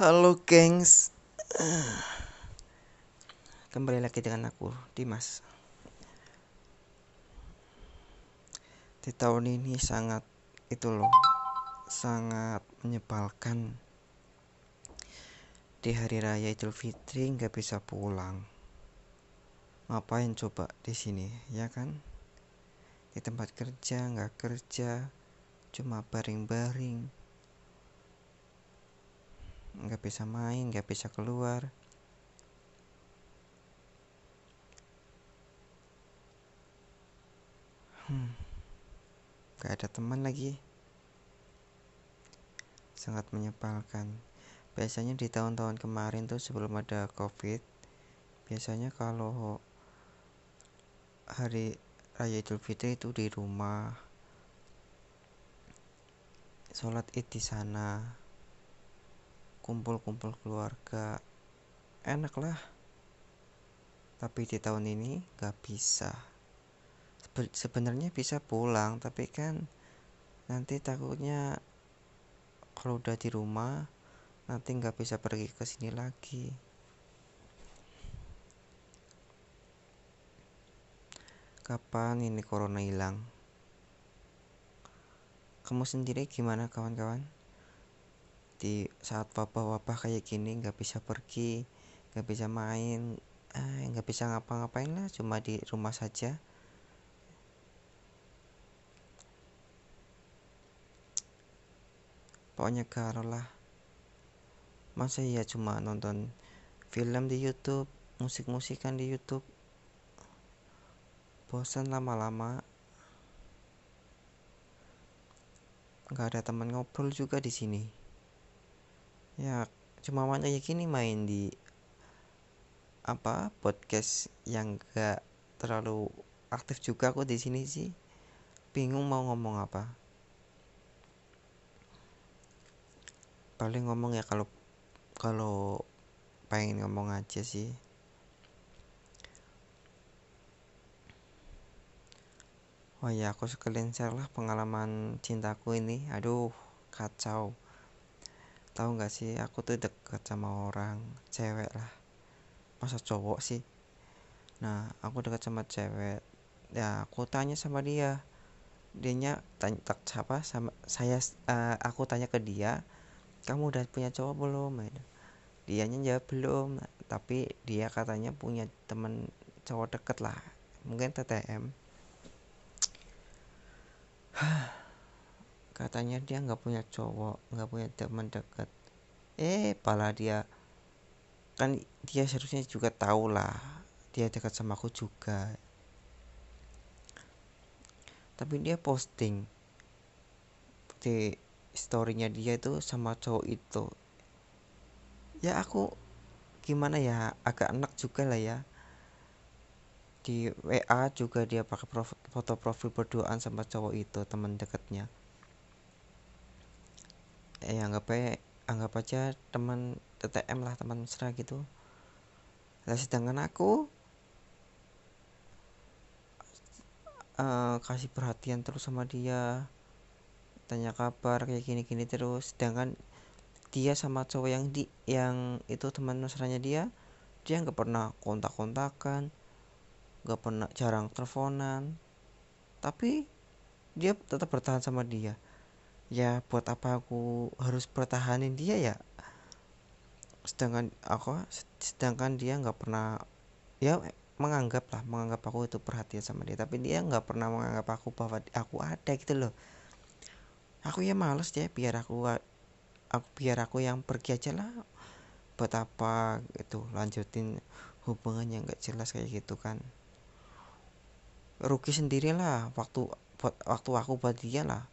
Halo gengs. Kembali lagi dengan aku Dimas. Di tahun ini sangat Itu loh Sangat menyebalkan. Di hari raya Idul Fitri nggak bisa pulang. Ngapain coba di sini ya kan? Di tempat kerja nggak kerja Cuma baring-baring nggak bisa main nggak bisa keluar. Hmm, nggak ada teman lagi. Sangat menyebalkan biasanya di tahun-tahun kemarin tuh sebelum ada covid biasanya kalau hari raya idul fitri itu di rumah. Sholat id di sana kumpul-kumpul keluarga enak lah tapi di tahun ini gak bisa. Sebenarnya bisa pulang tapi kan nanti takutnya kalau udah di rumah nanti nggak bisa pergi ke sini lagi. Kapan ini corona hilang? Kamu sendiri gimana kawan-kawan di saat wabah-wabah kayak gini nggak bisa pergi nggak bisa main eh, nggak bisa ngapa-ngapain lah cuma di rumah saja. Pokoknya kalau lah. Masa ya cuma nonton film di YouTube musik-musikan di YouTube? Bosan lama-lama. Nggak ada teman ngobrol juga di sini ya cuma main kayak gini main di apa podcast yang gak terlalu aktif juga aku di sini sih. Bingung mau ngomong apa. Paling ngomong ya kalau kalau pengen ngomong aja sih. Oh ya aku sekalian share lah pengalaman cintaku ini. Aduh kacau tahu nggak sih aku tuh deket sama orang cewek lah. Masa cowok sih? Nah aku deket sama cewek. Ya aku tanya sama dia. Dianya tanya tak siapa sama saya uh, aku tanya ke dia kamu udah punya cowok belum? Dianya jawab belum. Tapi dia katanya punya temen cowok deket lah. Mungkin TTM katanya dia nggak punya cowok nggak punya teman dekat. Eh pala dia. Kan dia seharusnya juga tahu lah dia dekat sama aku juga. Tapi dia posting di storynya dia itu sama cowok itu. Ya aku gimana ya agak enak juga lah ya. Di WA juga dia pakai foto profil berduaan sama cowok itu teman dekatnya eh anggap aja anggap aja teman TTM lah teman mesra gitu. Lah sedangkan aku uh, kasih perhatian terus sama dia. Tanya kabar kayak gini-gini terus. Sedangkan dia sama cowok yang di yang itu teman mesranya dia dia nggak pernah kontak-kontakan nggak pernah jarang teleponan. Tapi dia tetap bertahan sama dia ya buat apa aku harus pertahanin dia ya? Sedangkan aku sedangkan dia nggak pernah ya menganggap lah menganggap aku itu perhatian sama dia. Tapi dia nggak pernah menganggap aku bahwa aku ada gitu loh. Aku ya males deh biar aku aku biar aku yang pergi aja lah. Buat apa itu lanjutin hubungan yang nggak jelas kayak gitu kan. Rugi sendirilah waktu buat waktu aku buat dia lah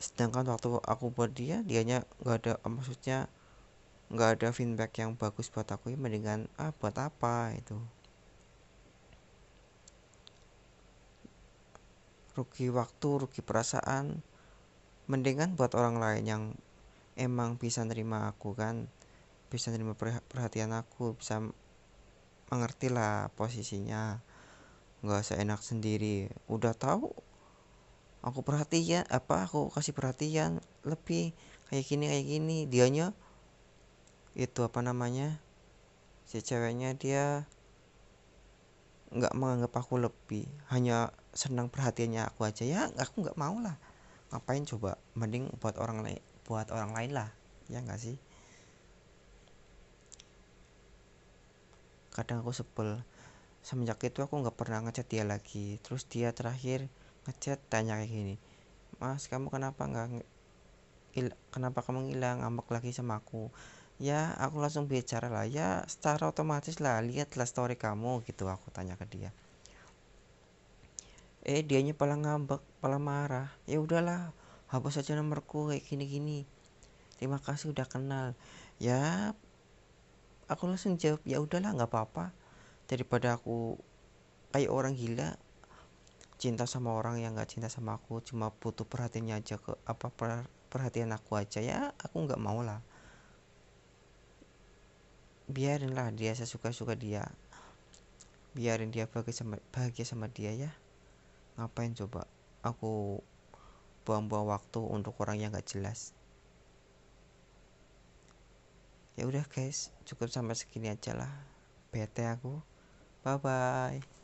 sedangkan waktu aku buat dia dianya nggak ada maksudnya nggak ada feedback yang bagus buat aku ya mendingan ah buat apa? Itu. Rugi waktu rugi perasaan. Mendingan buat orang lain yang emang bisa nerima aku kan bisa nerima perhatian aku bisa mengerti lah posisinya. Nggak seenak sendiri. Udah tahu aku perhatian apa aku kasih perhatian lebih kayak gini kayak gini. Dianya itu apa namanya si ceweknya dia nggak menganggap aku lebih hanya senang perhatiannya aku aja. Ya aku nggak mau lah. Ngapain coba? Mending buat orang lain buat orang lain lah. Ya nggak sih? Kadang aku sebel. Semenjak itu aku nggak pernah ngechat dia lagi. Terus dia terakhir ngechat tanya kayak gini mas kamu kenapa nggak kenapa kamu ngilang ngambek lagi sama aku? Ya aku langsung bicara lah. Ya secara otomatis lah lihatlah story kamu gitu aku tanya ke dia. Eh dianya malah ngambek malah marah. Ya udahlah hapus saja nomorku kayak gini gini terima kasih udah kenal. Ya aku langsung jawab ya udahlah nggak apa-apa. Daripada aku kayak orang gila cinta sama orang yang nggak cinta sama aku cuma butuh perhatiannya aja ke apa perhatian aku aja ya aku nggak mau lah. Biarinlah dia sesuka-suka dia. Biarin dia bahagia sama bahagia sama dia ya. Ngapain coba? Aku buang-buang waktu untuk orang yang gak jelas. Ya udah guys cukup sampai segini aja lah. Bete aku. Bye bye